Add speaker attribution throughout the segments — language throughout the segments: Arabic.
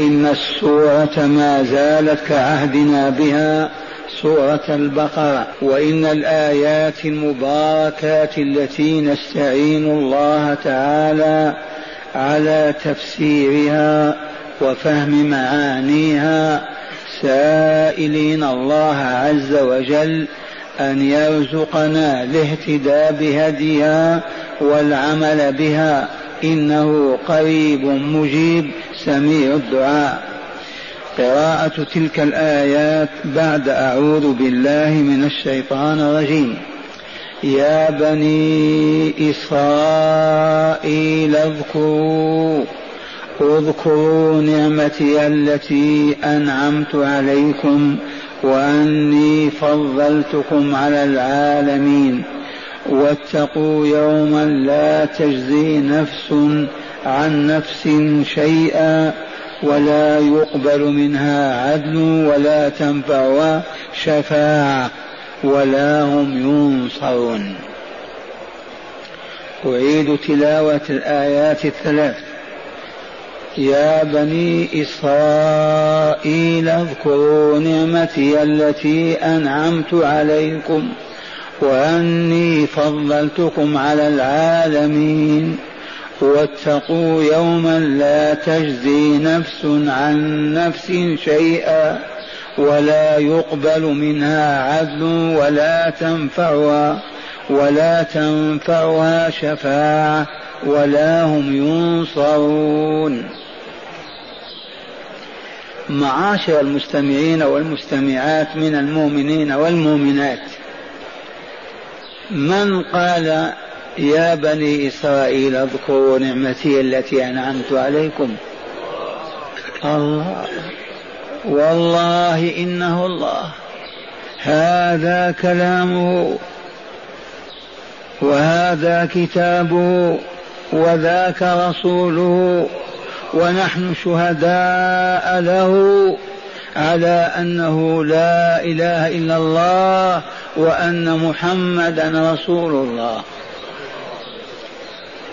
Speaker 1: إن السورة ما زالت كعهدنا بها سورة البقرة وإن الآيات المباركات التي نستعين الله تعالى على تفسيرها وفهم معانيها سائلين الله عز وجل أن يرزقنا الاهتداء بهديها والعمل بها إنه قريب مجيب سميع الدعاء قراءة تلك الآيات بعد أعوذ بالله من الشيطان الرجيم. يا بني إسرائيل اذكروا اذكروا نعمتي التي أنعمت عليكم وأني فضلتكم على العالمين. واتقوا يوما لا تجزي نفس عن نفس شيئا ولا يقبل منها عدل ولا تنفعها شفاعة ولا هم ينصرون. أعيد تلاوة الآيات الثلاث. يا بني إسرائيل اذكروا نعمتي التي أنعمت عليكم وأني فضلتكم على العالمين. واتقوا يوما لا تجزي نفس عن نفس شيئا ولا يقبل منها عدل ولا تنفعها ولا تنفعها شفاعة ولا هم ينصرون. معاشر المستمعين والمستمعات من المؤمنين والمؤمنات من قال يا بني إسرائيل اذكروا نعمتي التي أنعمت عليكم. الله. والله إنه الله. هذا كلامه. وهذا كتابه. وذاك رسوله. ونحن شهداء له على أنه لا إله إلا الله وأن محمدا رسول الله.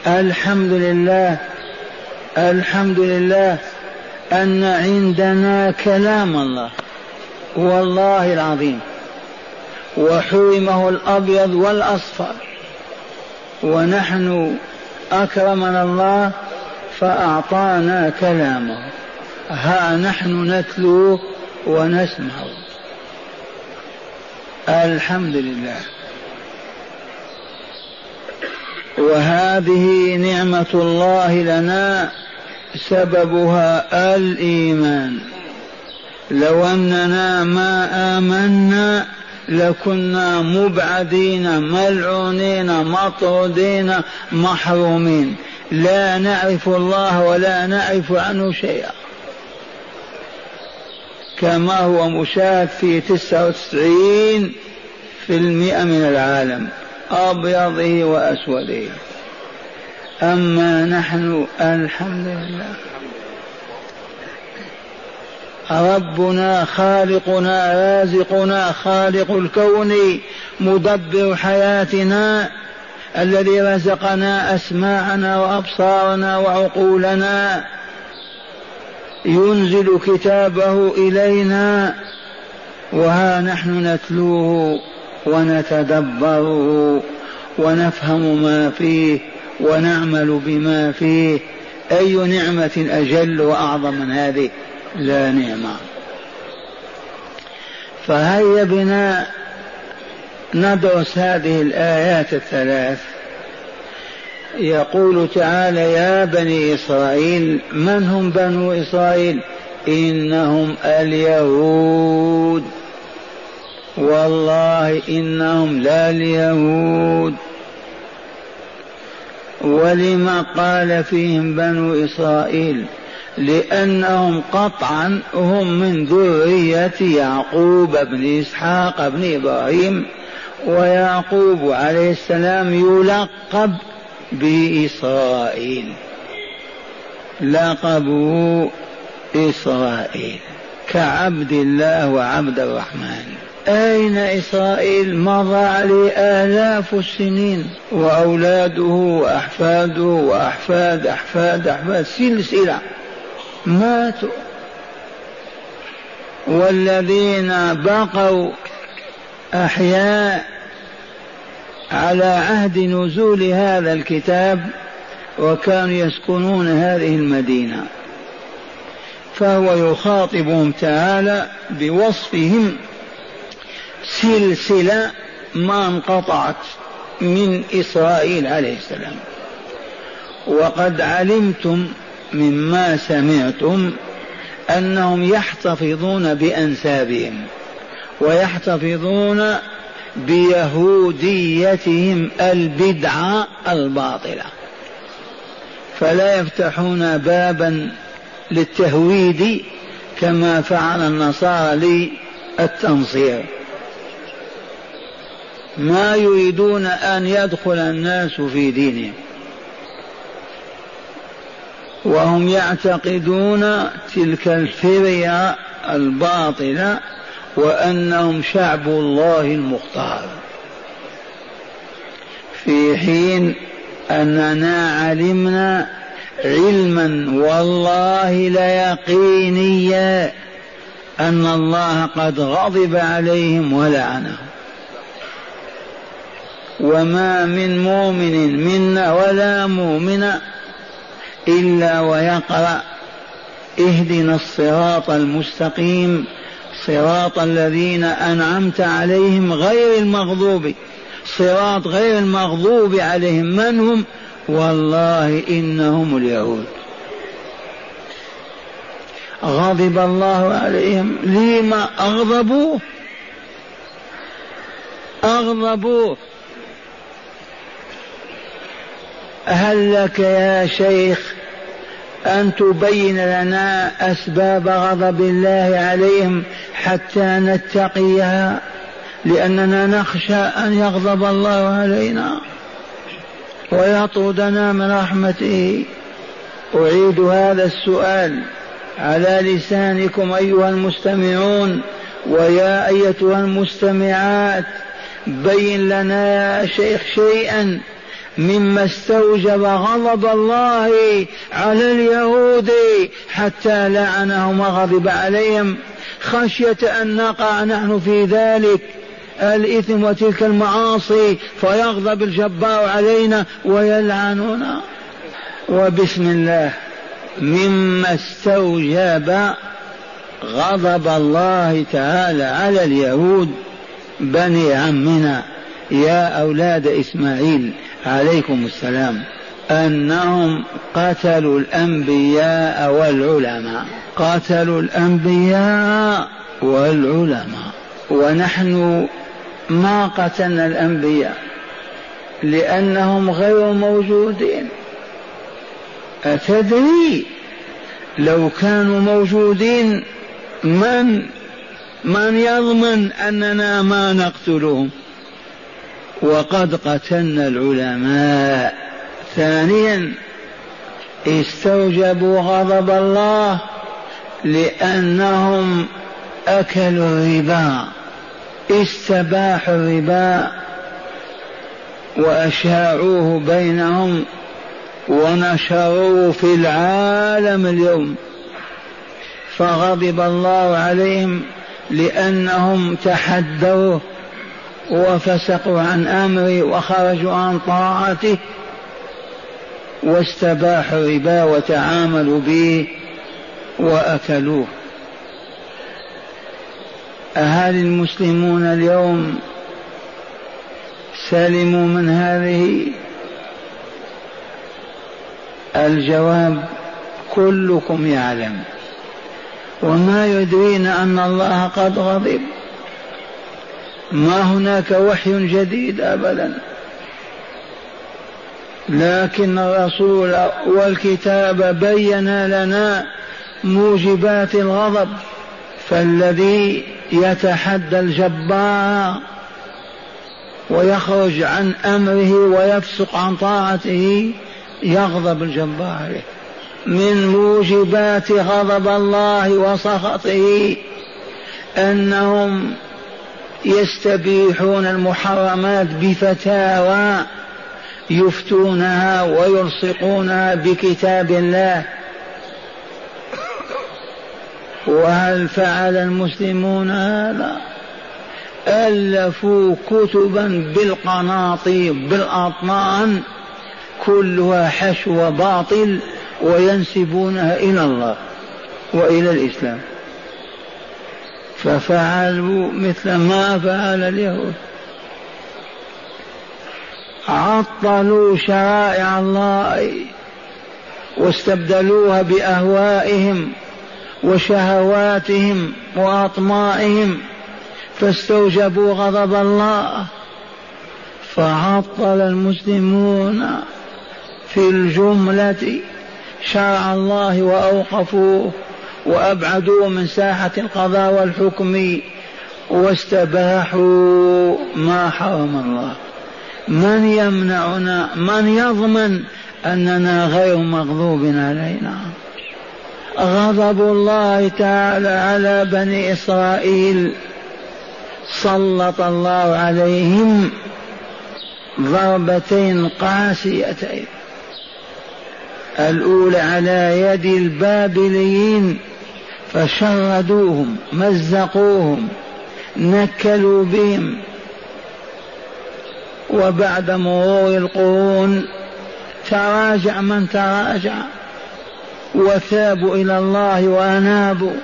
Speaker 1: الحمد لله الحمد لله أن عندنا كلام الله والله العظيم. وحرمه الأبيض والأصفر. ونحن أكرمنا الله فأعطانا كلامه. ها نحن نتلوه ونسمعه. الحمد لله. وهذه نعمة الله لنا سببها الإيمان. لو أننا ما آمنا لكنا مبعدين ملعونين مطرودين محرومين. لا نعرف الله ولا نعرف عنه شيئا. كما هو مشاهد في تسعة وتسعين في المئة من العالم. أبيضه وأسوده. أما نحن الحمد لله ربنا خالقنا رازقنا خالق الكون مدبر حياتنا الذي رزقنا اسماعنا وأبصارنا وعقولنا. ينزل كتابه إلينا وها نحن نتلوه. ونتدبره ونفهم ما فيه ونعمل بما فيه. أي نعمة أجل وأعظم من هذه؟ لا نعمة. فهيا بنا ندرس هذه الآيات الثلاث. يقول تعالى يا بني إسرائيل من هم بنو إسرائيل؟ إنهم اليهود. والله إنهم لا اليهود ولما قال فيهم بنو إسرائيل لأنهم قطعا هم من ذرية يعقوب بن إسحاق بن إبراهيم ويعقوب عليه السلام يلقب بإسرائيل. لقبه إسرائيل كعبد الله وعبد الرحمن. أين إسرائيل مضى عليه آلاف السنين؟ وأولاده وأحفاده وأحفاد أحفاد أحفاد. سلسلة ماتوا. والذين بقوا أحياء على عهد نزول هذا الكتاب وكانوا يسكنون هذه المدينة. فهو يخاطبهم تعالى بوصفهم سلسلة ما انقطعت من إسرائيل عليه السلام. وقد علمتم مما سمعتم أنهم يحتفظون بأنسابهم ويحتفظون بيهوديتهم البدعه الباطلة. فلا يفتحون بابا للتهويد كما فعل النصارى للتنصير. ما يريدون أن يدخل الناس في دينهم. وهم يعتقدون تلك الفرية الباطلة وأنهم شعب الله المختار. في حين أننا علمنا علما والله ليقينيا أن الله قد غضب عليهم ولعنهم. وما من مؤمن منا ولا مؤمن الا ويقرا اهدنا الصراط المستقيم صراط الذين انعمت عليهم غير المغضوب صراط غير المغضوب عليهم من هم والله إنهم اليهود غضب الله عليهم لما أغضبوه أغضبوه هل لك يا شيخ أن تبين لنا أسباب غضب الله عليهم حتى نتقيها؟ لأننا نخشى أن يغضب الله علينا ويطردنا من رحمته. أعيد هذا السؤال على لسانكم أيها المستمعون ويا أيتها المستمعات بين لنا يا شيخ شيئا مما استوجب غضب الله على اليهود حتى لعنهم وغضب عليهم. خشية أن نقع نحن في ذلك الإثم وتلك المعاصي فيغضب الجبار علينا ويلعننا. وبسم الله مما استوجب غضب الله تعالى على اليهود بني عمنا يا أولاد إسماعيل. عليكم السلام. أنهم قتلوا الأنبياء والعلماء. قتلوا الأنبياء والعلماء. ونحن ما قتلنا الأنبياء لأنهم غير موجودين. أتدري لو كانوا موجودين من من يضمن أننا ما نقتلهم؟ وقد قتلنا العلماء. ثانيا استوجبوا غضب الله لأنهم أكلوا الربا استباحوا الربا وأشاعوه بينهم ونشروه في العالم اليوم. فغضب الله عليهم لأنهم تحدوه وفسقوا عن أمره وخرجوا عن طاعته واستباحوا الربا وتعاملوا به وأكلوه. هل المسلمون اليوم سلموا من هذه الجواب كلكم يعلم. وما يدرينا أن الله قد غضب. ما هناك وحي جديد ابدا. لكن الرسول والكتاب بين لنا موجبات الغضب فالذي يتحدى الجبار ويخرج عن أمره ويفسق عن طاعته يغضب الجبار. عليه من موجبات غضب الله وسخطه أنهم يستبيحون المحرمات بفتاوى يفتونها ويلصقونها بكتاب الله. وهل فعل المسلمون هذا؟ ألفوا كتبا بالقناطير بالأطنان كلها حشو باطل وينسبونها إلى الله وإلى الإسلام. ففعلوا مثل ما فعل اليهود. عطلوا شرائع الله واستبدلوها بأهوائهم وشهواتهم وأطمائهم فاستوجبوا غضب الله. فعطل المسلمون في الجملة شرع الله وأوقفوه. وابعدوه من ساحة القضاء والحكم واستباحوا ما حرم الله. من يمنعنا من يضمن أننا غير مغضوب علينا؟ غضب الله تعالى على بني إسرائيل. سلط الله عليهم ضربتين قاسيتين. الأولى على يد البابليين. فشردوهم مزقوهم نكلوا بهم. وبعد مرور القرون تراجع من تراجع وثابوا إلى الله وأنابوا.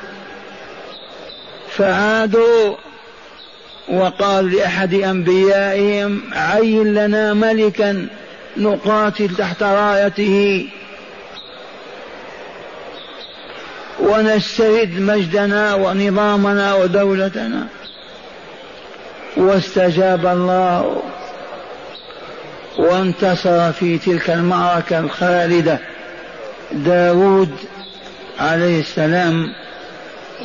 Speaker 1: فعادوا وقال لأحد أنبيائهم عين لنا ملكا نقاتل تحت رايته. ونسترد مجدنا ونظامنا ودولتنا. واستجاب الله وانتصر في تلك المعركة الخالدة داود عليه السلام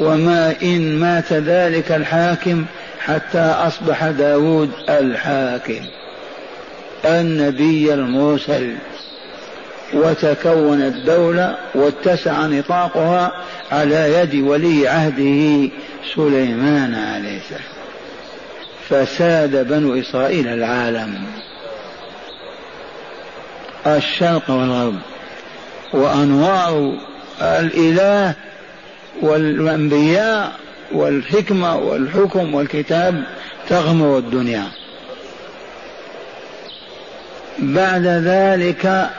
Speaker 1: وما إن مات ذلك الحاكم حتى أصبح داود الحاكم النبي المرسل. وتكونت دولة واتسع نطاقها على يد ولي عهده سليمان عليه السلام. فساد بنو إسرائيل العالم. الشرق والغرب. وأنوار الإله والأنبياء والحكمة والحكم والكتاب تغمر الدنيا. بعد ذلك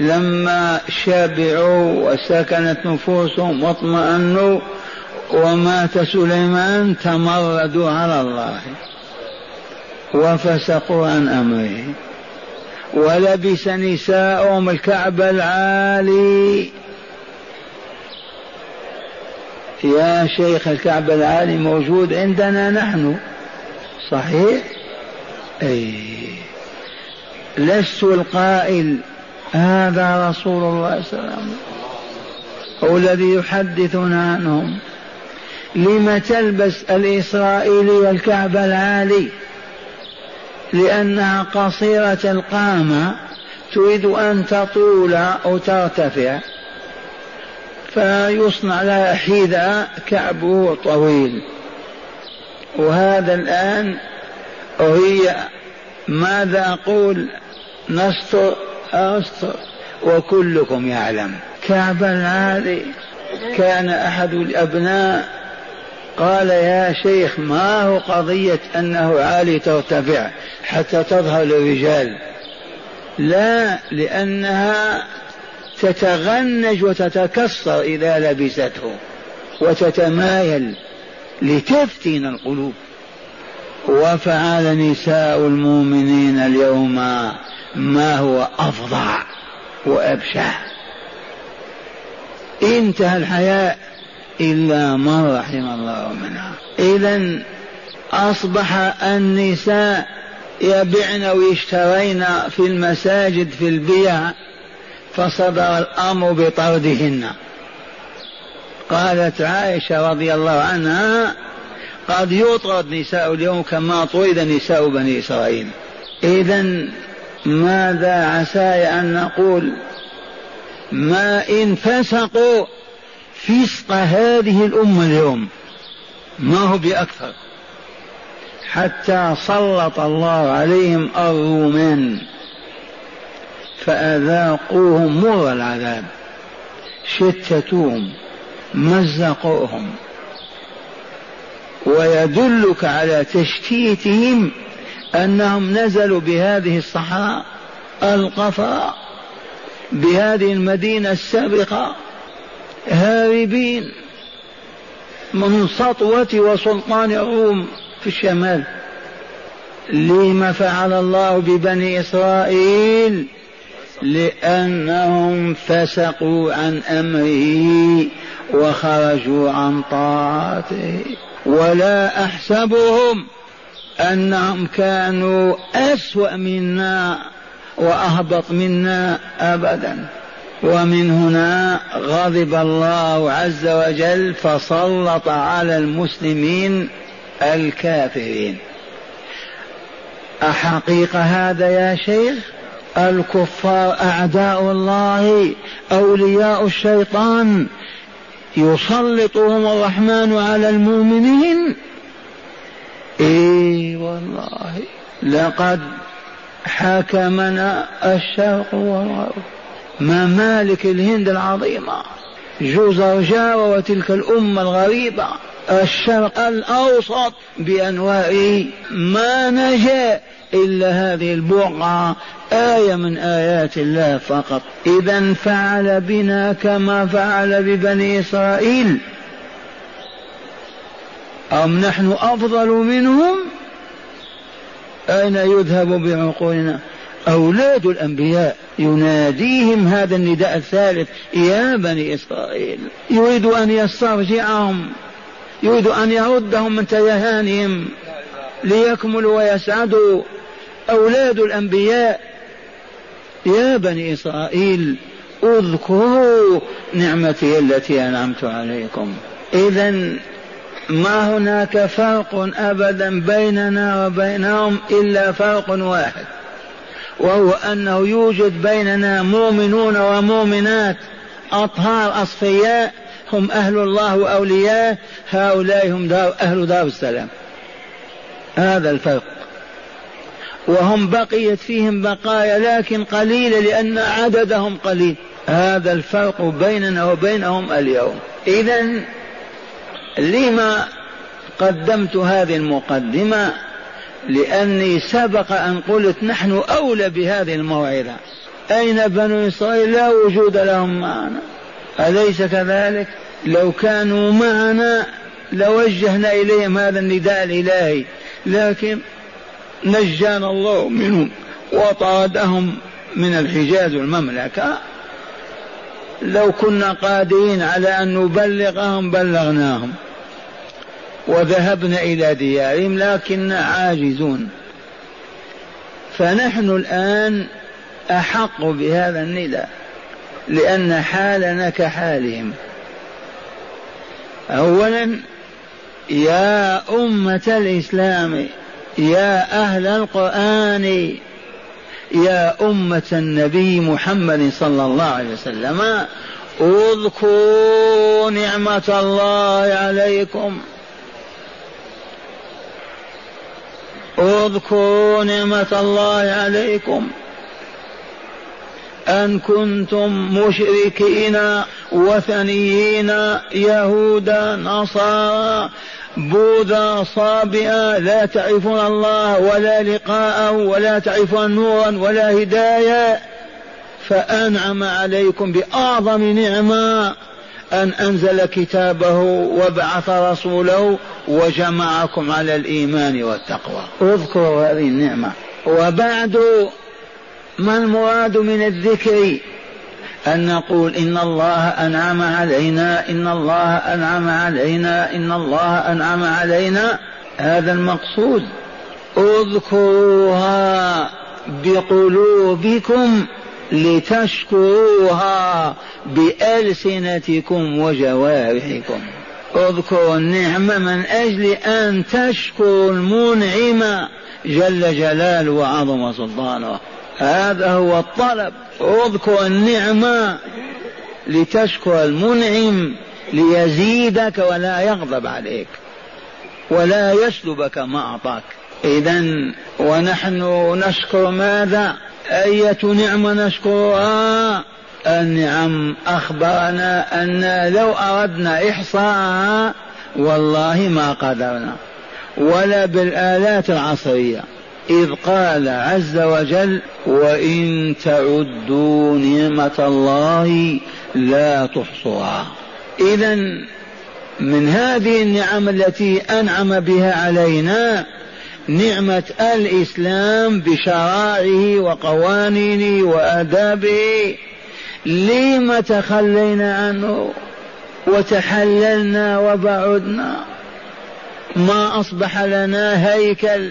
Speaker 1: لما شبعوا وسكنت نفوسهم واطمأنوا ومات سليمان تمردوا على الله. وفسقوا عن أمره. ولبس نساؤهم الكعب العالي. يا شيخ الكعب العالي موجود عندنا نحن. صحيح؟ أي. لست القائل هذا رسول الله صلى الله عليه وسلم. هو الذي يحدثنا عنهم. لم تلبس الإسرائيلي الكعب العالي؟ لأنها قصيرة القامة تريد أن تطول أو ترتفع. فيصنع لها حذاء كعبه طويل. وهذا الآن هي ماذا أقول؟ نستر أستر وكلكم يعلم. كعب العالي. كان أحد الأبناء. قال يا شيخ ما هو قضية أنه عالي ترتفع حتى تظهر للرجال؟ لا لأنها تتغنج وتتكسر إذا لبسته وتتمايل لتفتن القلوب. وفعل نساء المؤمنين اليوم ما هو أفظع وأبشع. انتهى الحياء إلا من رحم الله منها. إذا أصبح النساء يبعن ويشترين في المساجد في البيع فصدر الأمر بطردهن. قالت عائشة رضي الله عنها قد يطرد نساء اليوم كما طرد نساء بني إسرائيل. إذا ماذا عساي أن نقول ما إن فسقوا فسق هذه الأمة اليوم ما هو بأكثر؟ حتى سلط الله عليهم الرومان فأذاقوهم مر العذاب شتتوهم مزقوهم ويدلك على تشتيتهم أنهم نزلوا بهذه الصحراء ألقفا بهذه المدينة السابقة هاربين من سطوة وسلطان الروم في الشمال. لما فعل الله ببني إسرائيل؟ لأنهم فسقوا عن أمره وخرجوا عن طاعته. ولا أحسبهم أنهم كانوا أسوأ منا وأهبط منا ابدا. ومن هنا غضب الله عز وجل فسلط على المسلمين الكافرين. أحقيقة هذا يا شيخ؟ الكفار أعداء الله أولياء الشيطان يسلطهم الرحمن على المؤمنين؟ إي والله. لقد حكمنا الشرق والغرب. ممالك الهند العظيمة؟ جوزرجاوة وتلك الأمة الغريبة. الشرق الأوسط بأنواعه ما نجا إلا هذه البقعة. آية من آيات الله فقط. إذا فعل بنا كما فعل ببني إسرائيل. أم نحن أفضل منهم؟ أين يذهب بعقولنا؟ أولاد الأنبياء يناديهم هذا النداء الثالث يا بني إسرائيل يريد أن يسترجعهم يريد أن يردهم من تيهانهم ليكملوا ويسعدوا. أولاد الأنبياء يا بني إسرائيل اذكروا نعمتي التي أنعمت عليكم. إذا ما هناك فرق أبدا بيننا وبينهم إلا فرق واحد وهو أنه يوجد بيننا مؤمنون ومؤمنات أطهار أصفياء هم أهل الله وأولياء هؤلاء هم دار أهل دار السلام. هذا الفرق. وهم بقيت فيهم بقايا لكن قليلة لأن عددهم قليل. هذا الفرق بيننا وبينهم اليوم. إذا لما قدمت هذه المقدمة؟ لأني سبق أن قلت نحن أولى بهذه الموعظة. أين بنو إسرائيل؟ لا وجود لهم معنا. أليس كذلك؟ لو كانوا معنا لوجهنا إليهم هذا النداء الإلهي. لكن نجانا الله منهم وطردهم من الحجاز والمملكة. لو كنا قادرين على أن نبلغهم بلغناهم وذهبنا إلى ديارهم لكننا عاجزون. فنحن الآن أحق بهذا النداء لأن حالنا كحالهم. أولا يا أمة الإسلام يا أهل القرآن يا أمة النبي محمد صلى الله عليه وسلم أذكروا نعمة الله عليكم. أذكروا نعمة الله عليكم. أن كنتم مشركين وثنيين يهودا نصارى بوذا صابئة لا تعرفون الله ولا لقاءه ولا تعرفون نورا ولا هداية فأنعم عليكم بأعظم نعمة أن أنزل كتابه وبعث رسوله وجمعكم على الإيمان والتقوى. اذكروا هذه النعمة. وبعد ما المراد من الذكر؟ أن نقول إن الله أنعم علينا إن الله أنعم علينا إن الله أنعم علينا. هذا المقصود. اذكروها بقلوبكم لتشكروها بألسنتكم وجوارحكم. اذكروا النعمة من أجل أن تشكروا المنعم جل جلاله وعظم سلطانه. هذا هو الطلب. اذكر النعمة لتشكر المنعم ليزيدك ولا يغضب عليك ولا يسلبك ما أعطاك. إذا ونحن نشكر ماذا؟ أية نعمة نشكرها؟ النعم أخبرنا أن لو أردنا إحصاءها والله ما قدرنا. ولا بالآلات العصرية. إذ قال عز وجل وإن تعدوا نعمة الله لا تحصوها. إذا من هذه النعم التي أنعم بها علينا نعمة الإسلام بشرائعه وقوانينه وآدابه. لم تخلينا عنه وتحللنا وبعدنا؟ ما أصبح لنا هيكل.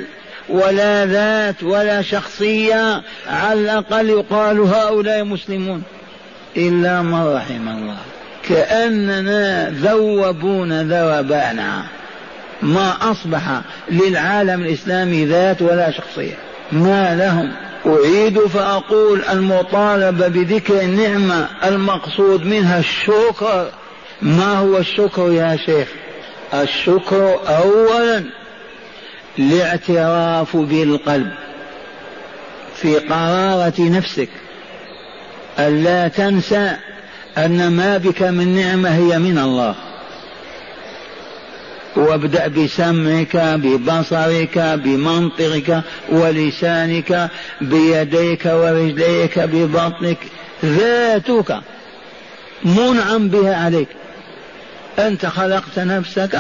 Speaker 1: ولا ذات ولا شخصية على الأقل يقال هؤلاء مسلمون. إلا من رحم الله. كأننا ذوبون ذوبانا. ما أصبح للعالم الإسلامي ذات ولا شخصية. ما لهم. أعيد فأقول المطالبة بذكر النعمة المقصود منها الشكر. ما هو الشكر يا شيخ؟ الشكر أولا الاعتراف بالقلب في قرارة نفسك. ألا تنسى أن ما بك من نعمة هي من الله. وابدأ بسمعك ببصرك بمنطقك ولسانك بيديك ورجليك ببطنك. ذاتك منعم بها عليك. أنت خلقت نفسك.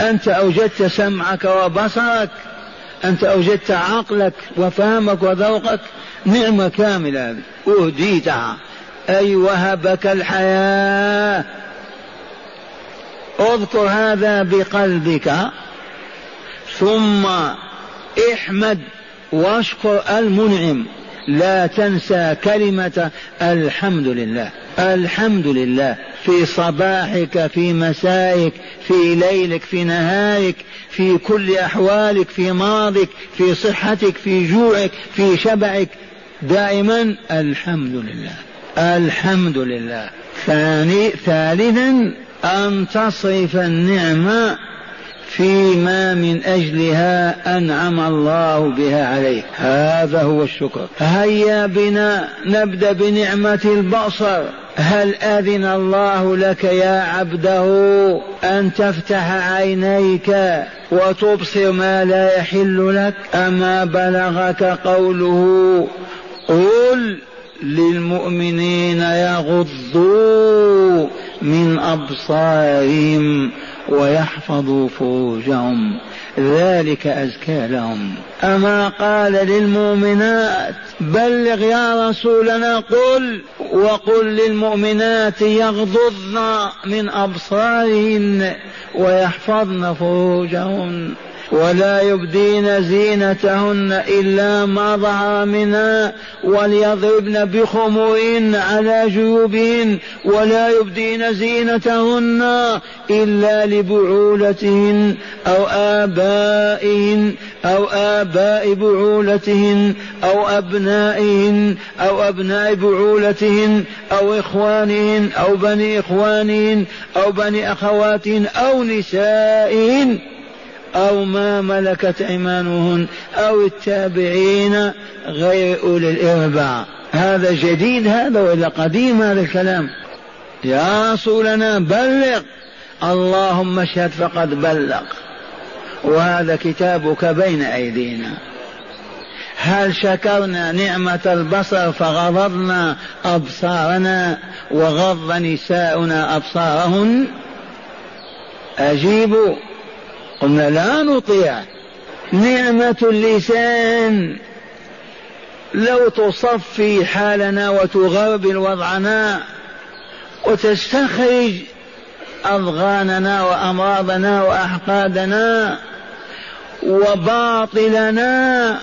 Speaker 1: أنت أوجدت سمعك وبصرك أنت أوجدت عقلك وفهمك وذوقك. نعمة كاملة هذه أهديتها. أي وهبك الحياة. اذكر هذا بقلبك. ثم احمد واشكر المنعم. لا تنسى كلمة الحمد لله. الحمد لله في صباحك في مسائك في ليلك في نهارك في كل أحوالك في مرضك في صحتك في جوعك في شبعك. دائما الحمد لله. الحمد لله. ثاني ثالثا أن تصرف النعمة فيما من أجلها أنعم الله بها عليك. هذا هو الشكر. هيا بنا نبدأ بنعمة البصر. هل أذن الله لك يا عبده أن تفتح عينيك وتبصر ما لا يحل لك؟ أما بلغك قوله قل للمؤمنين يغضوا من أبصارهم ويحفظوا فروجهم. ذلك أزكى لهم. أما قال للمؤمنات بلغ يا رسولنا قل وقل للمؤمنات يغضضن من أبصارهن ويحفظن فروجهن. ولا يبدين زينتهن إلا ما ظهر منها وليضربن بخمرهن على جيوبهن ولا يبدين زينتهن إلا لبعولتهن أو آبائهن أو آباء بعولتهن أو أبنائهن أو أبناء بعولتهن أو إخوانهن أو بني إخوانهن أو بني أخواتهن أو نسائهن أو ما ملكت أيمانهن أو التابعين غير أولي الإرباع. هذا جديد هذا ولا قديم هذا الكلام. يا رسولنا بلغ. اللهم اشهد فقد بلغ. وهذا كتابك بين أيدينا. هل شكرنا نعمة البصر فغضضنا أبصارنا وغض نساؤنا أبصارهن؟ أجيبوا. قلنا لا نطيع نعمة اللسان. لو تصفي حالنا وتغربل وضعنا وتستخرج أضغاننا وأمراضنا وأحقادنا وباطلنا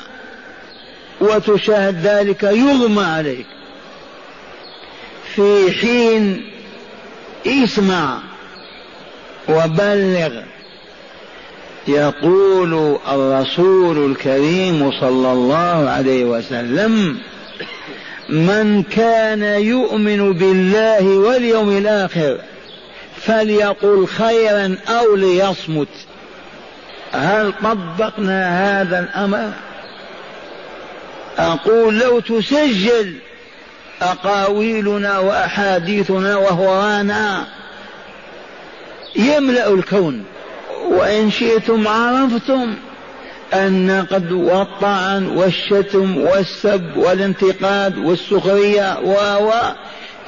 Speaker 1: وتشاهد ذلك يغمى عليك. في حين اسمع وبلغ يقول الرسول الكريم صلى الله عليه وسلم من كان يؤمن بالله واليوم الآخر فليقل خيرا أو ليصمت. هل طبقنا هذا الأمر؟ أقول لو تسجل أقاويلنا وأحاديثنا وهرانا يملأ الكون. وإن شئتم عرفتم النقد والطعن والشتم والسب والانتقاد والسخرية و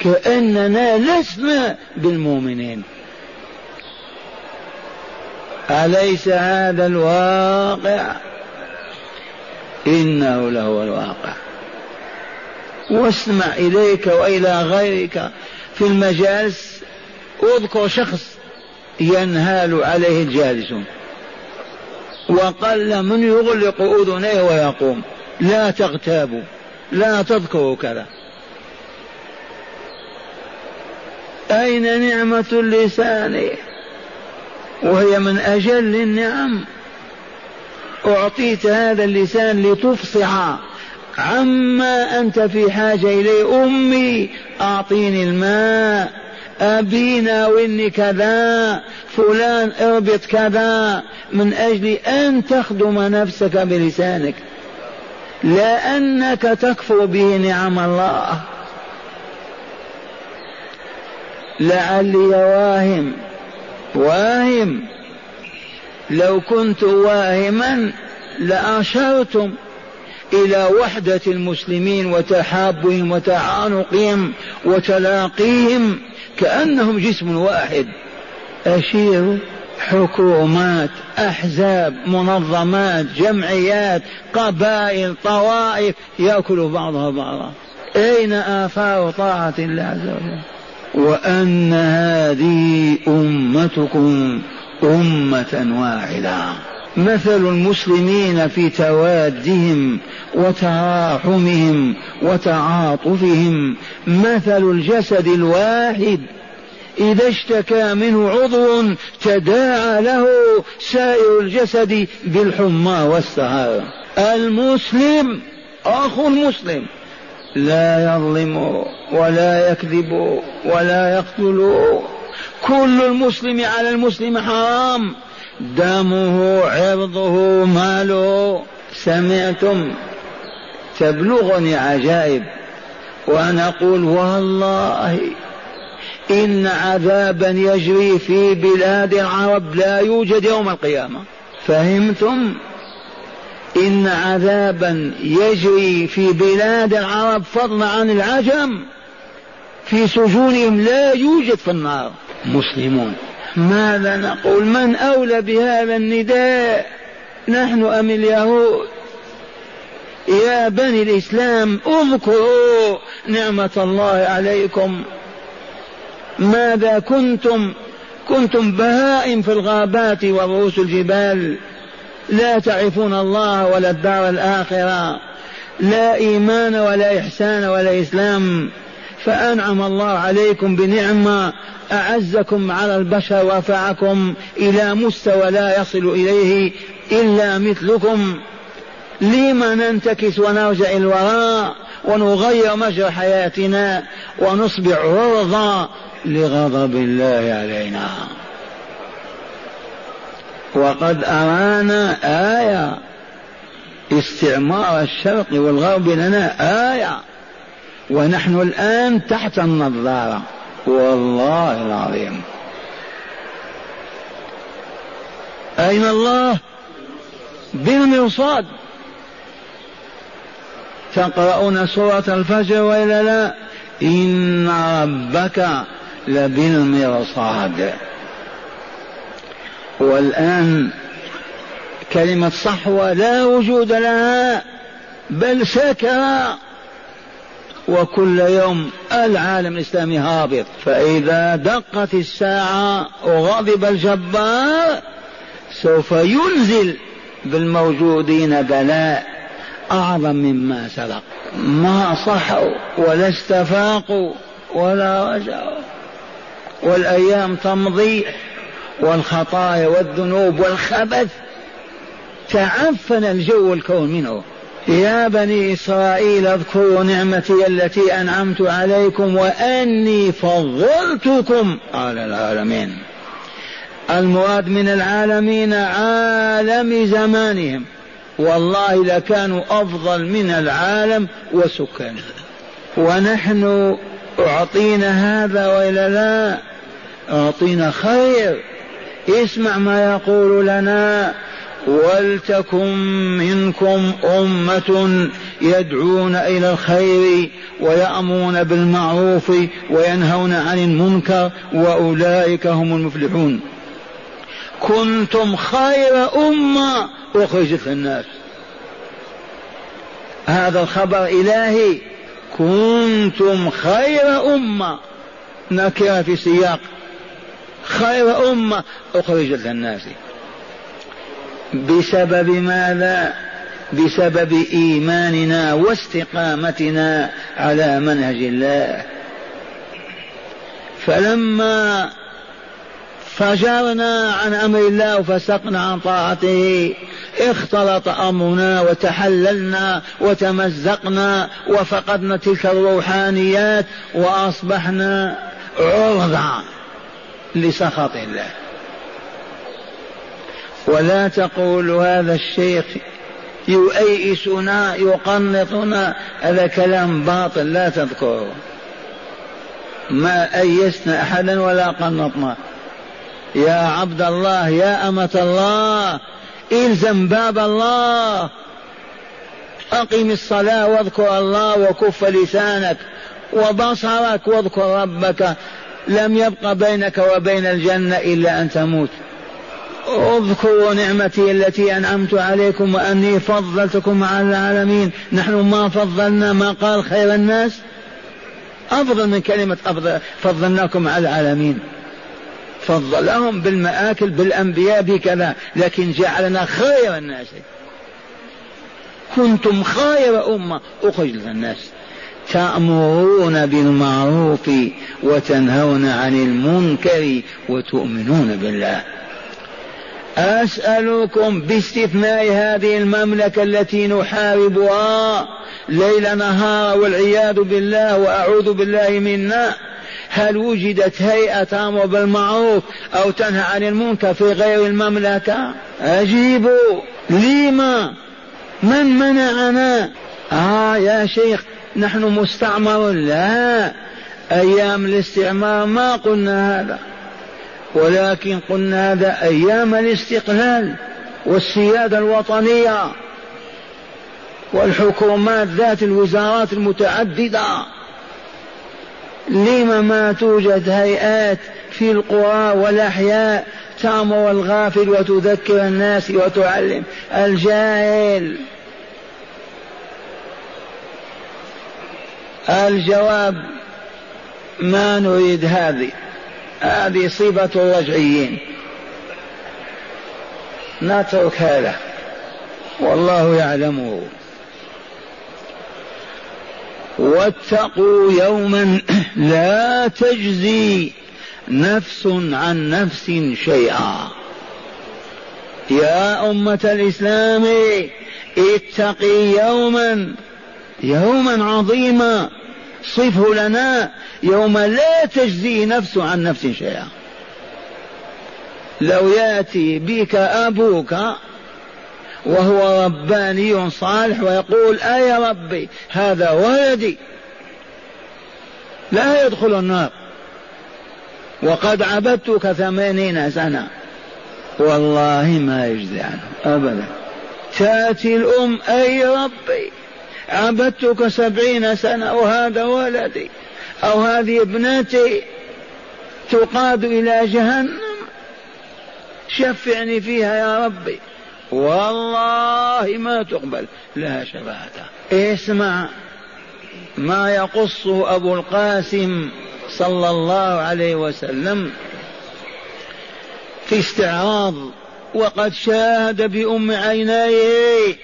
Speaker 1: كأننا لسنا بالمؤمنين. أليس هذا الواقع؟ إنه لهو الواقع. واسمع إليك وإلى غيرك في المجالس أذكر شخص ينهال عليه الجالسون. وقل من يغلق أذنيه ويقوم. لا تغتابوا. لا تذكروا كذا. أين نعمة اللسان؟ وهي من أجل النعم. أعطيت هذا اللسان لتفصح. عما أنت في حاجة إليه؟ أمي أعطيني الماء. أبينا وإني كذا فلان اربط كذا من أجل أن تخدم نفسك بلسانك. لا أنك تكفر به نعم الله. لعلي واهم واهم. لو كنت واهما لأشرتم. إلى وحدة المسلمين وتحابهم وتعانقهم وتلاقيهم كأنهم جسم واحد. أشيروا حكومات أحزاب منظمات جمعيات قبائل طوائف يأكل بعضها بعضا. أين آثار طاعة الله عز وجل؟ وأن هذه أمتكم أمة واحدة. مثل المسلمين في توادهم وتراحمهم وتعاطفهم. مثل الجسد الواحد إذا اشتكى منه عضو تداعى له سائر الجسد بالحمى والسهر. المسلم أخو المسلم لا يظلم ولا يكذب ولا يقتل. كل المسلم على المسلم حرام. دمه عرضه ماله. سمعتم؟ تبلغني عجائب. وأنا أقول والله إن عذابا يجري في بلاد العرب لا يوجد يوم القيامة. فهمتم؟ إن عذابا يجري في بلاد العرب فضلا عن العجم. في سجونهم لا يوجد في النار. مسلمون. ماذا نقول؟ من أولى بهذا النداء؟ نحن أم اليهود؟ يا بني الإسلام اذكروا نعمة الله عليكم. ماذا كنتم؟ كنتم بهائم في الغابات ورؤوس الجبال. لا تعرفون الله ولا الدار الآخرة. لا إيمان ولا إحسان ولا إسلام. فأنعم الله عليكم بنعمة أعزكم على البشر ورفعكم إلى مستوى لا يصل إليه إلا مثلكم. لما ننتكس ونرجع الوراء ونغير مجرى حياتنا ونصبح عرضا لغضب الله علينا. وقد أرانا آية. استعمار الشرق والغرب لنا آية. ونحن الآن تحت النظارة. والله العظيم. أين الله؟ بالمرصاد تقرؤون سورة الفجر وإلا لا؟ إن ربك لبالمرصاد. والآن كلمة صحوة لا وجود لها بل سكر وكل يوم العالم الإسلامي هابط. فإذا دقت الساعة وغضب الجبار سوف ينزل بالموجودين بلاء أعظم مما سبق. ما صحوا ولا استفاقوا ولا رجعوا. والأيام تمضي والخطايا والذنوب والخبث تعفن الجو الكون منه. يا بني إسرائيل اذكروا نعمتي التي أنعمت عليكم وأني فضلتكم على العالمين. المراد من العالمين عالم زمانهم. والله لكانوا أفضل من العالم وسكانه ونحن أعطينا هذا وإلا لا أعطينا خير. اسمع ما يقول لنا ولتكن منكم أمة يدعون إلى الخير ويأمرون بالمعروف وينهون عن المنكر وأولئك هم المفلحون. كنتم خير أمة أخرجت للناس. هذا الخبر إلهي. كنتم خير أمة. نكرة في سياق. خير أمة أخرجت للناس. بسبب ماذا؟ بسبب إيماننا واستقامتنا على منهج الله. فلما فجرنا عن أمر الله وفسقنا عن طاعته اختلط أمرنا وتحللنا وتمزقنا وفقدنا تلك الروحانيات وأصبحنا عرضا لسخط الله. ولا تقول هذا الشيخ يؤيسنا يقنطنا. هذا كلام باطل لا تذكره. ما أيسنا أحدا ولا قنطنا. يا عبد الله يا أمة الله إلزم باب الله. أقم الصلاة واذكر الله وكف لسانك وبصرك واذكر ربك. لم يبق بينك وبين الجنة إلا أن تموت. اذكروا نعمتي التي أنعمت عليكم وأني فضلتكم على العالمين. نحن ما فضلنا ما قال خير الناس. أفضل من كلمة أفضل. فضلناكم على العالمين. فضلهم بالمآكل بالأنبياء بكذا. لكن جعلنا خير الناس. كنتم خير أمة. أخرجت الناس. تأمرون بالمعروف وتنهون عن المنكر وتؤمنون بالله. أسألكم باستثناء هذه المملكة التي نحاربها ليل نهار والعياذ بالله وأعوذ بالله منا. هل وجدت هيئة تأمر بالمعروف أو تنهى عن المنكر في غير المملكة؟ أجيبوا لما؟ من منعنا؟ آه يا شيخ نحن مستعمر لا. أيام الاستعمار ما قلنا هذا. ولكن قلنا هذا أيام الاستقلال والسيادة الوطنية والحكومات ذات الوزارات المتعددة. لم ما توجد هيئات في القرى والأحياء تأمر الغافل وتذكر الناس وتعلم الجاهل. الجواب ما نريد هذه. هذه صفة الرجعيين نترك هذا. والله يعلمه واتقوا يوما لا تجزي نفس عن نفس شيئا. يا أمة الإسلام اتقي يوما يوما عظيما. صفه لنا يوم لا تجزي نفس عن نفس شيئا. لو يأتي بك أبوك وهو رباني صالح ويقول أي ربي هذا ولدي لا يدخل النار. وقد عبدتك ثمانين سنة. والله ما يجزي عنه أبدا. تأتي الأم أي ربي؟ عبدتك سبعين سنة وهذا ولدي أو هذه ابنتي تقاد إلى جهنم. شفعني فيها يا ربي. والله ما تقبل. لها شفاعة اسمع ما يقصه أبو القاسم صلى الله عليه وسلم في استعراض وقد شاهد بأم عينيه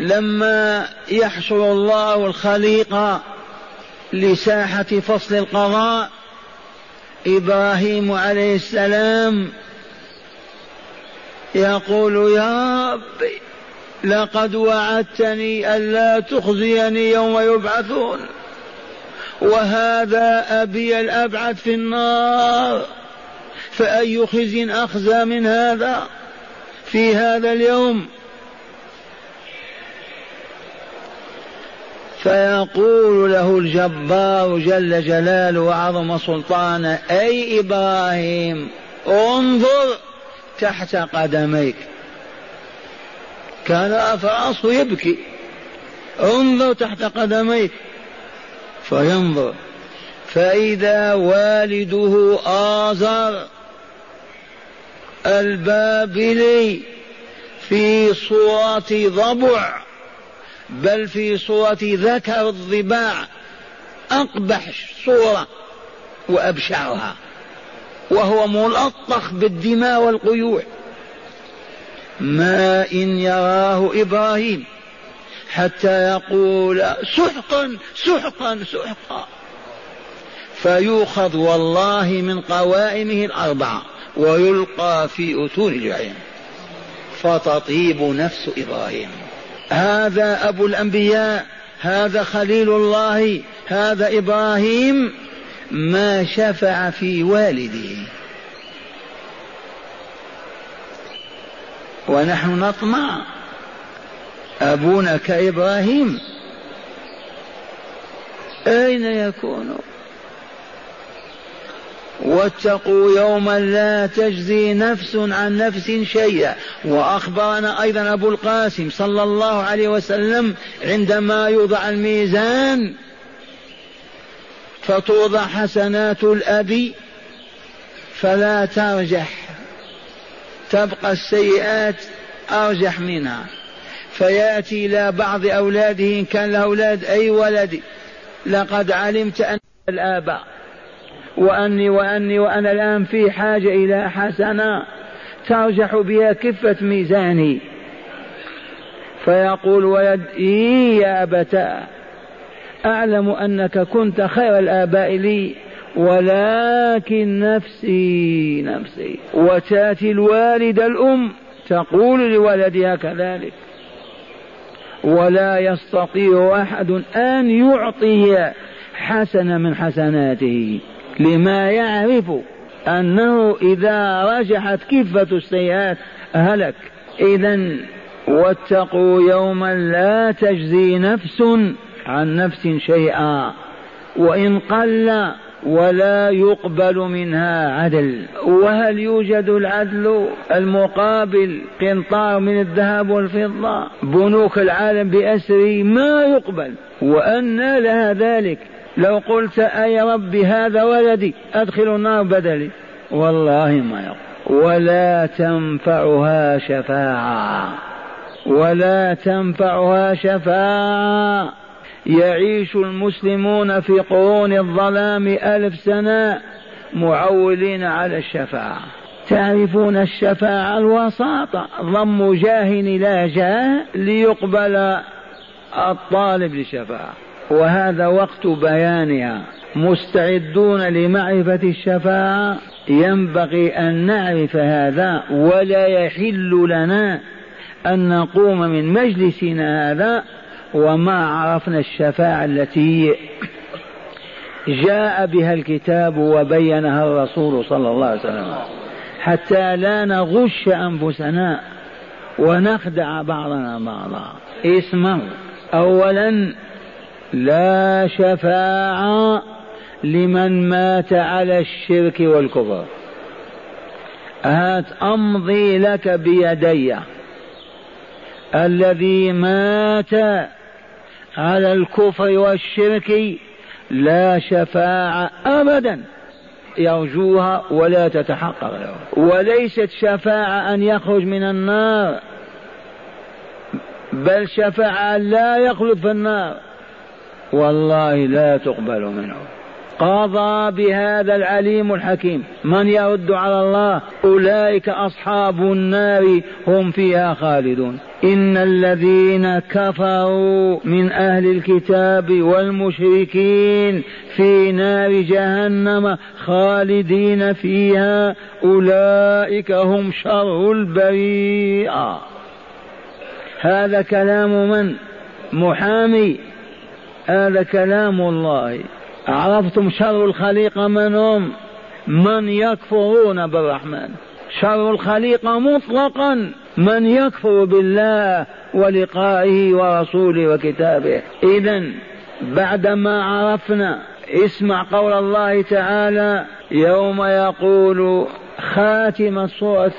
Speaker 1: لما يحشر الله الخليقة لساحة فصل القضاء إبراهيم عليه السلام يقول يا ربي لقد وعدتني ألا تخزيني يوم يبعثون وهذا أبي الأبعد في النار فأي خزي أخزى من هذا في هذا اليوم؟ فيقول له الجبار جل جلاله وعظم سلطانه أي إبراهيم انظر تحت قدميك. كان فراسه يبكي انظر تحت قدميك. فينظر فإذا والده آزر البابلي في صورة ضبع بل في صورة ذكر الضباع أقبح صورة وأبشعها وهو ملطخ بالدماء والقيوع. ما إن يراه إبراهيم حتى يقول سحقا سحقا سحقا. فيؤخذ والله من قوائمه الأربعة ويلقى في أتون الجحيم. فتطيب نفس إبراهيم. هذا أبو الأنبياء هذا خليل الله هذا إبراهيم ما شفع في والده. ونحن نطمع أبونا كإبراهيم. أين يكون واتقوا يوما لا تجزي نفس عن نفس شيئا. وأخبرنا أيضا أبو القاسم صلى الله عليه وسلم عندما يوضع الميزان فتوضع حسنات الاب فلا ترجح. تبقى السيئات أرجح منها. فيأتي إلى بعض أولاده إن كان له أولاد أي ولد. لقد علمت أن الآباء وأني وأني وأنا الآن في حاجة إلى حسنة ترجح بها كفة ميزاني. فيقول ولد إي يا أبتاه أعلم أنك كنت خير الآباء لي ولكن نفسي نفسي. وتأتي الوالدة الأم تقول لولدها كذلك. ولا يستطيع أحد أن يعطي حسنة من حسناته. لما يعرف أنه إذا رجحت كفة السيئات هلك. إذا واتقوا يوما لا تجزي نفس عن نفس شيئا وإن قل ولا يقبل منها عدل. وهل يوجد العدل المقابل قنطار من الذهب والفضة؟ بنوك العالم بأسره ما يقبل وأن لها ذلك لو قلت أي رب هذا ولدي أدخل النار بدلي. والله ما يقول. ولا تنفعها شفاعة. ولا تنفعها شفاعة. يعيش المسلمون في قرون الظلام ألف سنة معولين على الشفاعة. تعرفون الشفاعة الوساطة؟ ضم جاه إلى جاه ليقبل الطالب للشفاعة وهذا وقت بيانها. مستعدون لمعرفة الشفاعة؟ ينبغي أن نعرف هذا ولا يحل لنا أن نقوم من مجلسنا هذا وما عرفنا الشفاعة التي جاء بها الكتاب وبينها الرسول صلى الله عليه وسلم. حتى لا نغش أنفسنا ونخدع بعضنا بعضا. اسمعوا. أولا لا شفاعة لمن مات على الشرك والكفر. هات أمضي لك بيدي. الذي مات على الكفر والشرك لا شفاعة أبدا. يرجوها ولا تتحقق له. وليست شفاعة أن يخرج من النار بل شفاعة لا يخلد في النار. والله لا تقبل منه. قضى بهذا العليم الحكيم. من يرد على الله؟ أولئك أصحاب النار هم فيها خالدون. إن الذين كفروا من أهل الكتاب والمشركين في نار جهنم خالدين فيها. أولئك هم شر البريئة. هذا كلام من؟ محامي. هذا كلام الله. عرفتم شر الخليقة من هم من يكفرون بالرحمن. شر الخليقة مطلقا. من يكفر بالله ولقائه ورسوله وكتابه. إذا بعدما عرفنا اسمع قول الله تعالى يوم يقول خاتم سورة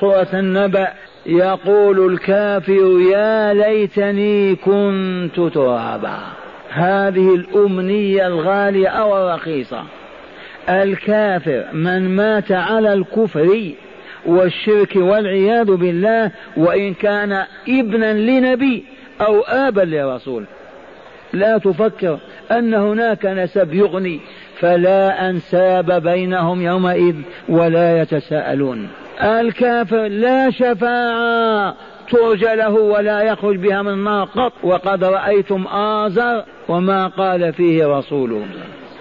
Speaker 1: سورة النبأ يقول الكافر يا ليتني كنت ترابا. هذه الأمنية الغالية أو الرخيصة. الكافر من مات على الكفر والشرك والعياذ بالله وإن كان ابنا لنبي أو آبا لرسول. لا تفكر أن هناك نسب يغني فلا أنساب بينهم يومئذ ولا يتساءلون. الكافر لا شفاعة ترجى له ولا يخرج بها من النار قط وقد رأيتم آزر وما قال فيه رسوله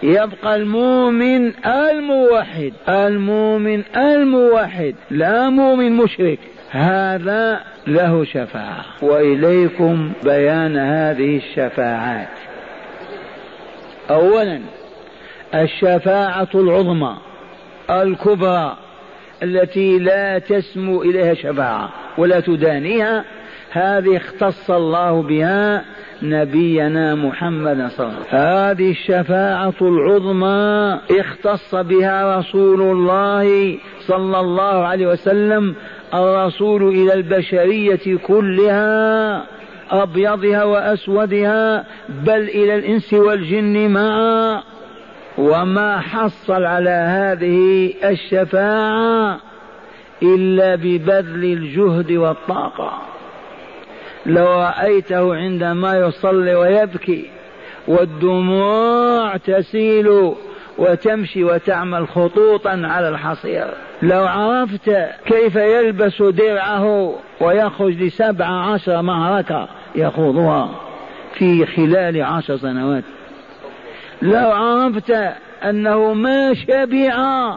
Speaker 1: يبقى المؤمن الموحد المؤمن الموحد لا مؤمن مشرك. هذا له شفاعة. وإليكم بيان هذه الشفاعات. أولا الشفاعة العظمى الكبرى. التي لا تسمو إليها شفاعة ولا تدانيها هذه اختص الله بها نبينا محمد صلى الله عليه وسلم. هذه الشفاعة العظمى اختص بها رسول الله صلى الله عليه وسلم الرسول إلى البشرية كلها أبيضها وأسودها بل إلى الإنس والجن معا. وما حصل على هذه الشفاعة إلا ببذل الجهد والطاقة. لو رأيته عندما يصلي ويبكي والدموع تسيل وتمشي وتعمل خطوطا على الحصير. لو عرفت كيف يلبس درعه ويخرج لسبع عشر معركة يخوضها في خلال عشر سنوات. لو عرفت أنه ما شبع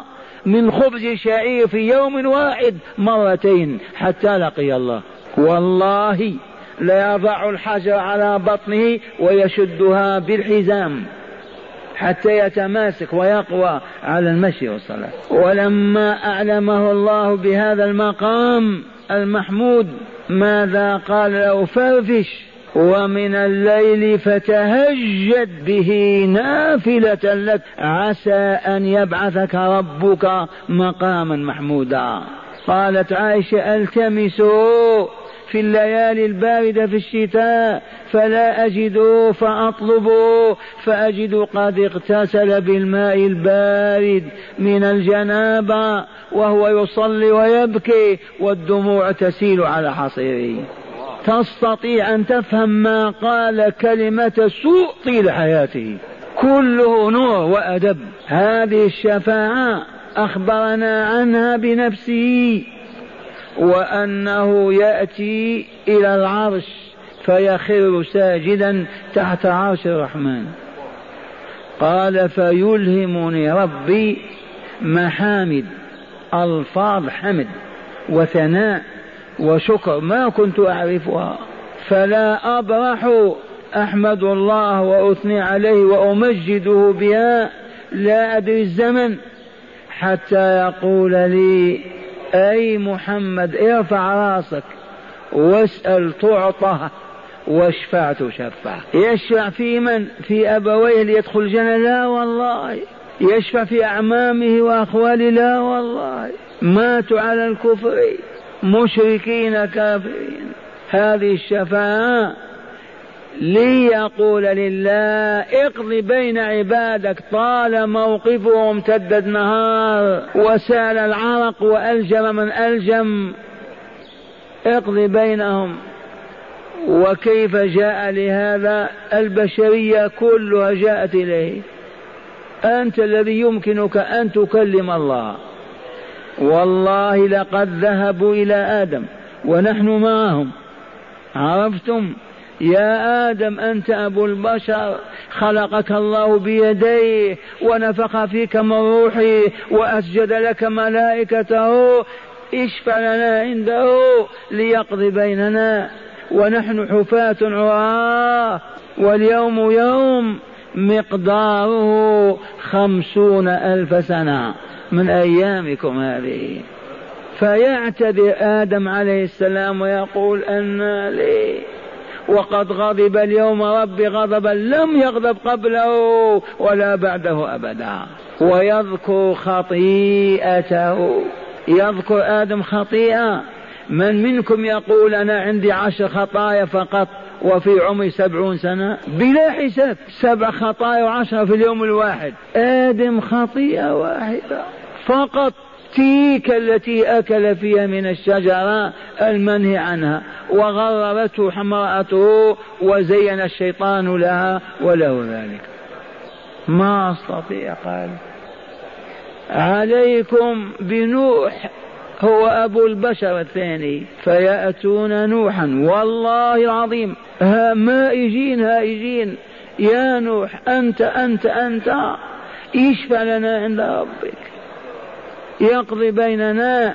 Speaker 1: من خبز شعير في يوم واحد مرتين حتى لقي الله. والله لا يضع الحجر على بطنه ويشدها بالحزام حتى يتماسك ويقوى على المشي والصلاة. ولما أعلمه الله بهذا المقام المحمود ماذا قال له فرفش ومن الليل فتهجد به نافلة لك. عسى أن يبعثك ربك مقاما محمودا. قالت عائشة التمس في الليالي الباردة في الشتاء فلا أجد فأطلب فأجد قد اغتسل بالماء البارد من الجنابة وهو يصلي ويبكي والدموع تسيل على حصيره تستطيع أن تفهم ما قال كلمة سوء طيل حياته. كله نور وأدب. هذه الشفاعة أخبرنا عنها بنفسه وأنه يأتي إلى العرش فيخر ساجدا تحت عرش الرحمن. قال فيلهمني ربي محامد ألفاظ حمد وثناء وشكر. ما كنت أعرفها. فلا أبرح أحمد الله وأثني عليه وأمجده بها لا أدري الزمن حتى يقول لي أي محمد ارفع راسك واسأل تعطى واشفع تشفع يشفع في من؟ في أبويه ليدخل الجنة؟ لا والله. يشفع في أعمامه وأخواله؟ لا والله. ماتوا على الكفر. مشركين كافرين. هذه الشفاعة ليقول لله اقض بين عبادك طال موقفه امتد النهار وسال العرق وألجم من ألجم. اقض بينهم. وكيف جاء لهذا؟ البشرية كلها جاءت إليه. أنت الذي يمكنك أن تكلم الله. والله لقد ذهبوا إلى آدم ونحن معهم. عرفتم؟ يا آدم أنت أبو البشر خلقك الله بيديه ونفخ فيك من روحي وأسجد لك ملائكته. اشفع لنا عنده ليقضي بيننا. ونحن حفاة عراة واليوم يوم مقداره خمسون ألف سنة. من أيامكم هذه. فيعتذر آدم عليه السلام ويقول أن لي وقد غضب اليوم ربي غضبا لم يغضب قبله ولا بعده أبدا. ويذكر خطيئته. يذكر آدم خطيئة. من منكم يقول أنا عندي عشر خطايا فقط وفي عمري سبعون سنة؟ بلا حساب. سبع خطايا وعشرة في اليوم الواحد. آدم خطيئة واحدة. فقط تلك التي أكل فيها من الشجرة المنهي عنها وغررته امرأته وزين الشيطان لها وله ذلك. ما أستطيع قال. عليكم بنوح هو أبو البشر الثاني فيأتون نوحا. والله العظيم ها مائجين هائجين. يا نوح أنت أنت أنت اشفع لنا عند ربك. يقضي بيننا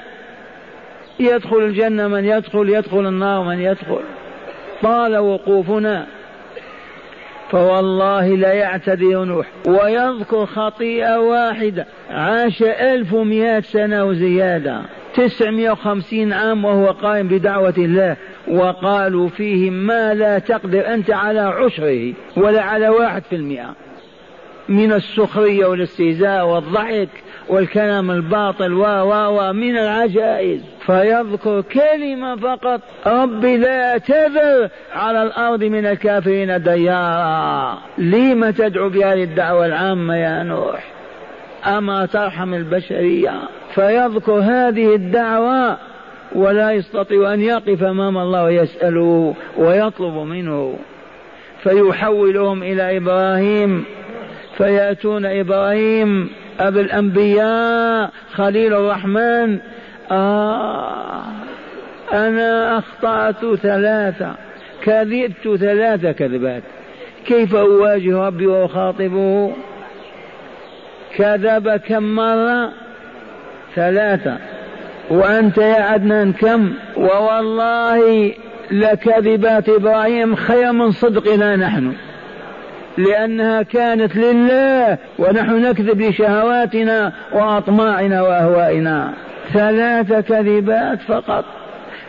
Speaker 1: يدخل الجنة من يدخل يدخل النار من يدخل. طال وقوفنا. فوالله لا يعتدي نوح ويذكر خطيئة واحدة. عاش ألف ومئة سنة وزيادة. تسعمائة وخمسين عام وهو قائم بدعوة الله. وقالوا فيه ما لا تقدر أنت على عشره ولا على واحد في المئة. من السخرية والاستهزاء والضحك. والكلام الباطل و و و من العجائز. فيذكر كلمة فقط ربي لا تذر على الأرض من الكافرين ديارا لم تدعو بهذه الدعوة العامة يا نوح؟ أما ترحم البشرية. فيذكر هذه الدعوة ولا يستطيع أن يقف أمام الله ويسأله ويطلب منه. فيحولهم إلى إبراهيم. فيأتون إبراهيم أبي الأنبياء خليل الرحمن. آه أنا أخطأت ثلاثة كذبت ثلاثة كذبات. كيف أواجه ربي وأخاطبه؟ كذب كم مرة ثلاثة. وأنت يا عدنان كم؟ ووالله لكذبات إبراهيم خير من صدقنا نحن. لأنها كانت لله ونحن نكذب لشهواتنا وأطماعنا وأهوائنا. ثلاث كذبات فقط.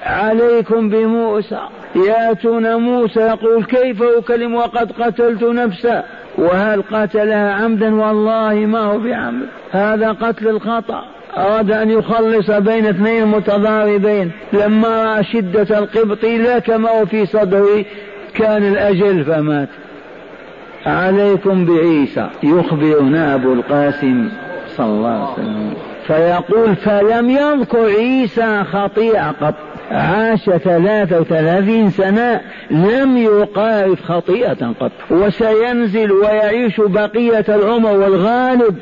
Speaker 1: عليكم بموسى. ياتون موسى يقول كيف أكلم وقد قتلت نفسا؟ وهل قتلها عمدا؟ والله ما هو بعمد. هذا قتل الخطأ. أراد أن يخلص بين اثنين متضاربين. لما رأى شدة القبط لا كما هو في صدره كان الأجل فمات. عليكم بعيسى يخبرنا أبو القاسم صلى الله عليه وسلم. فيقول فلم يذكر عيسى خطيئة قط. عاش ثلاثة وثلاثين سنة لم يقارف خطيئة قط. وسينزل ويعيش بقية العمر والغالب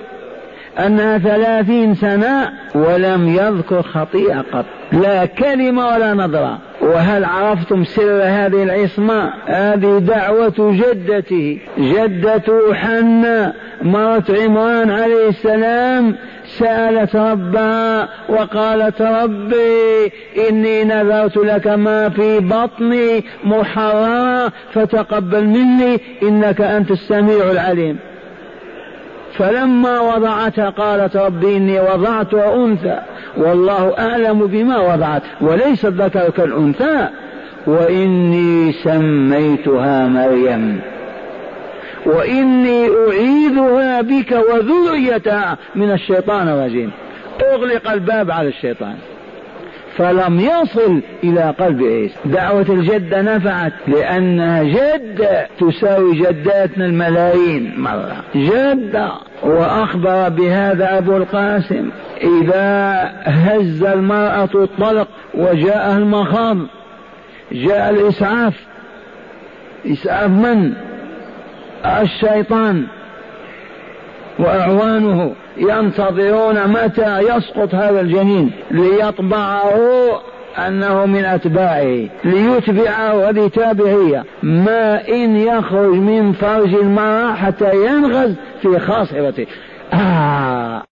Speaker 1: أنها ثلاثين سنة ولم يذكر خطيئة قط. لا كلمة ولا نظرة. وهل عرفتم سر هذه العصمة؟ هذه دعوة جدته. جدة حنة. مرت عمران عليه السلام. سألت ربها وقالت ربي إني نذرت لك ما في بطني محررا فتقبل مني إنك أنت السميع العليم. فلما وضعتها قالت ربي إني وضعتها أنثى والله أعلم بما وضعت وليس الذكر كالأنثى. وإني سميتها مريم. وإني أعيذها بك وذريتها. من الشيطان الرجيم. أغلق الباب على الشيطان. فلم يصل إلى قلب عيسى. دعوة الجدة نفعت لأنها جدة تساوي جداتنا الملايين مرة. جدة وأخبر بهذا أبو القاسم إذا هز المرأة الطلق وجاءها المخاض جاء الإسعاف. إسعاف من؟ الشيطان. وأعوانه ينتظرون متى يسقط هذا الجنين ليطبعه أنه من أتباعه ليتبعه هذه تابعية ما إن يخرج من فرج المرأة حتى ينغز في خاصرته. آه.